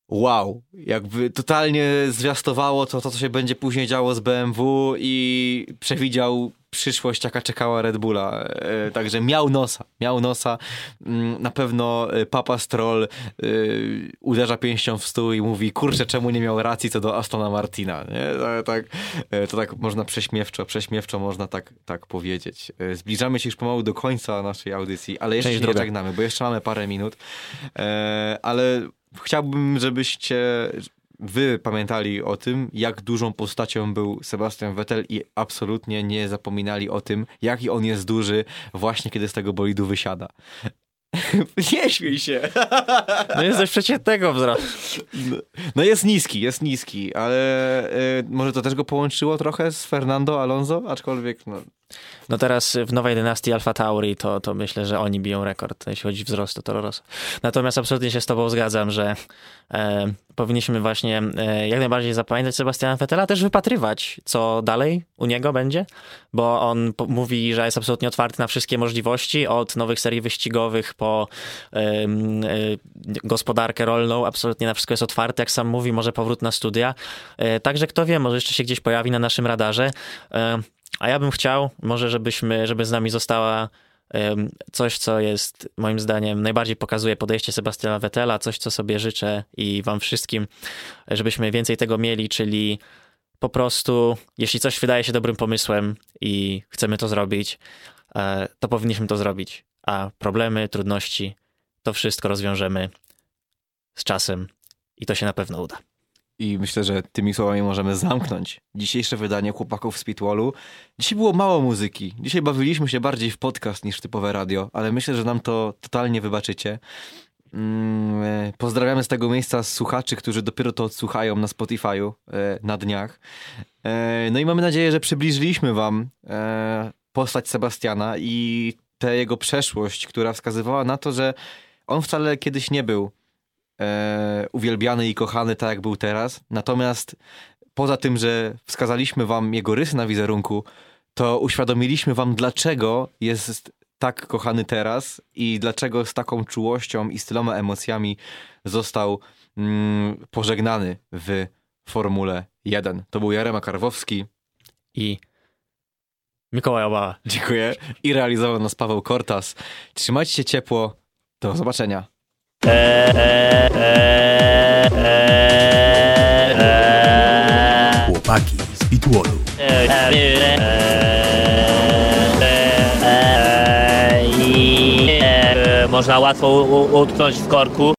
Wow, jakby totalnie zwiastowało to, to, co się będzie później działo z BMW i przewidział przyszłość, jaka czekała Red Bulla. E, Także miał nosa, miał nosa. Mm, Na pewno e, Papa Stroll e, uderza pięścią w stół i mówi, kurczę, czemu nie miał racji co do Astona Martina. Nie? To, tak, to tak można prześmiewczo, prześmiewczo można tak, tak powiedzieć. Zbliżamy się już pomału do końca naszej audycji, ale jeszcze Część się nie żegnamy, bo jeszcze mamy parę minut. Ale chciałbym, żebyście wy pamiętali o tym, jak dużą postacią był Sebastian Vettel i absolutnie nie zapominali o tym, jaki on jest duży właśnie kiedy z tego bolidu wysiada. *laughs* nie śmiej się! No jest dość przeciętnego wzrostu. No jest niski, jest niski, ale y, może to też go połączyło trochę z Fernando Alonso, aczkolwiek no, No teraz w nowej dynastii Alfa Tauri to, to myślę, że oni biją rekord, jeśli chodzi o wzrost Toro Rosso. Natomiast absolutnie się z tobą zgadzam, że e, powinniśmy właśnie e, jak najbardziej zapamiętać Sebastiana Vettela, też wypatrywać, co dalej u niego będzie, bo on mówi, że jest absolutnie otwarty na wszystkie możliwości, od nowych serii wyścigowych po e, gospodarkę rolną, absolutnie na wszystko jest otwarty, jak sam mówi, może powrót na studia. E, także kto wie, może jeszcze się gdzieś pojawi na naszym radarze. A ja bym chciał, może żebyśmy, żeby z nami została coś, co jest moim zdaniem najbardziej pokazuje podejście Sebastiana Vettela, coś, co sobie życzę i wam wszystkim, żebyśmy więcej tego mieli, czyli po prostu, jeśli coś wydaje się dobrym pomysłem i chcemy to zrobić, e, to powinniśmy to zrobić. A problemy, trudności, to wszystko rozwiążemy z czasem i to się na pewno uda. I myślę, że tymi słowami możemy zamknąć dzisiejsze wydanie Chłopaków z Pitwallu. Dzisiaj było mało muzyki. Dzisiaj bawiliśmy się bardziej w podcast niż w typowe radio, ale myślę, że nam to totalnie wybaczycie. Mm, e, Pozdrawiamy z tego miejsca słuchaczy, którzy dopiero to odsłuchają na Spotify'u e, na dniach. E, No i mamy nadzieję, że przybliżyliśmy wam postać Sebastiana i tę jego przeszłość, która wskazywała na to, że on wcale kiedyś nie był e, uwielbiany i kochany tak jak był teraz. Natomiast poza tym, że wskazaliśmy wam jego rysy na wizerunku, to uświadomiliśmy wam, dlaczego jest tak kochany teraz i dlaczego z taką czułością i z tyloma emocjami został mm, pożegnany w Formule 1. To był Jarema Karwowski. I Mikołaj Obała. Dziękuję. I realizował nas Paweł Kortas. Trzymajcie się ciepło. Do zobaczenia. Chłopaki z e, można łatwo utknąć w korku.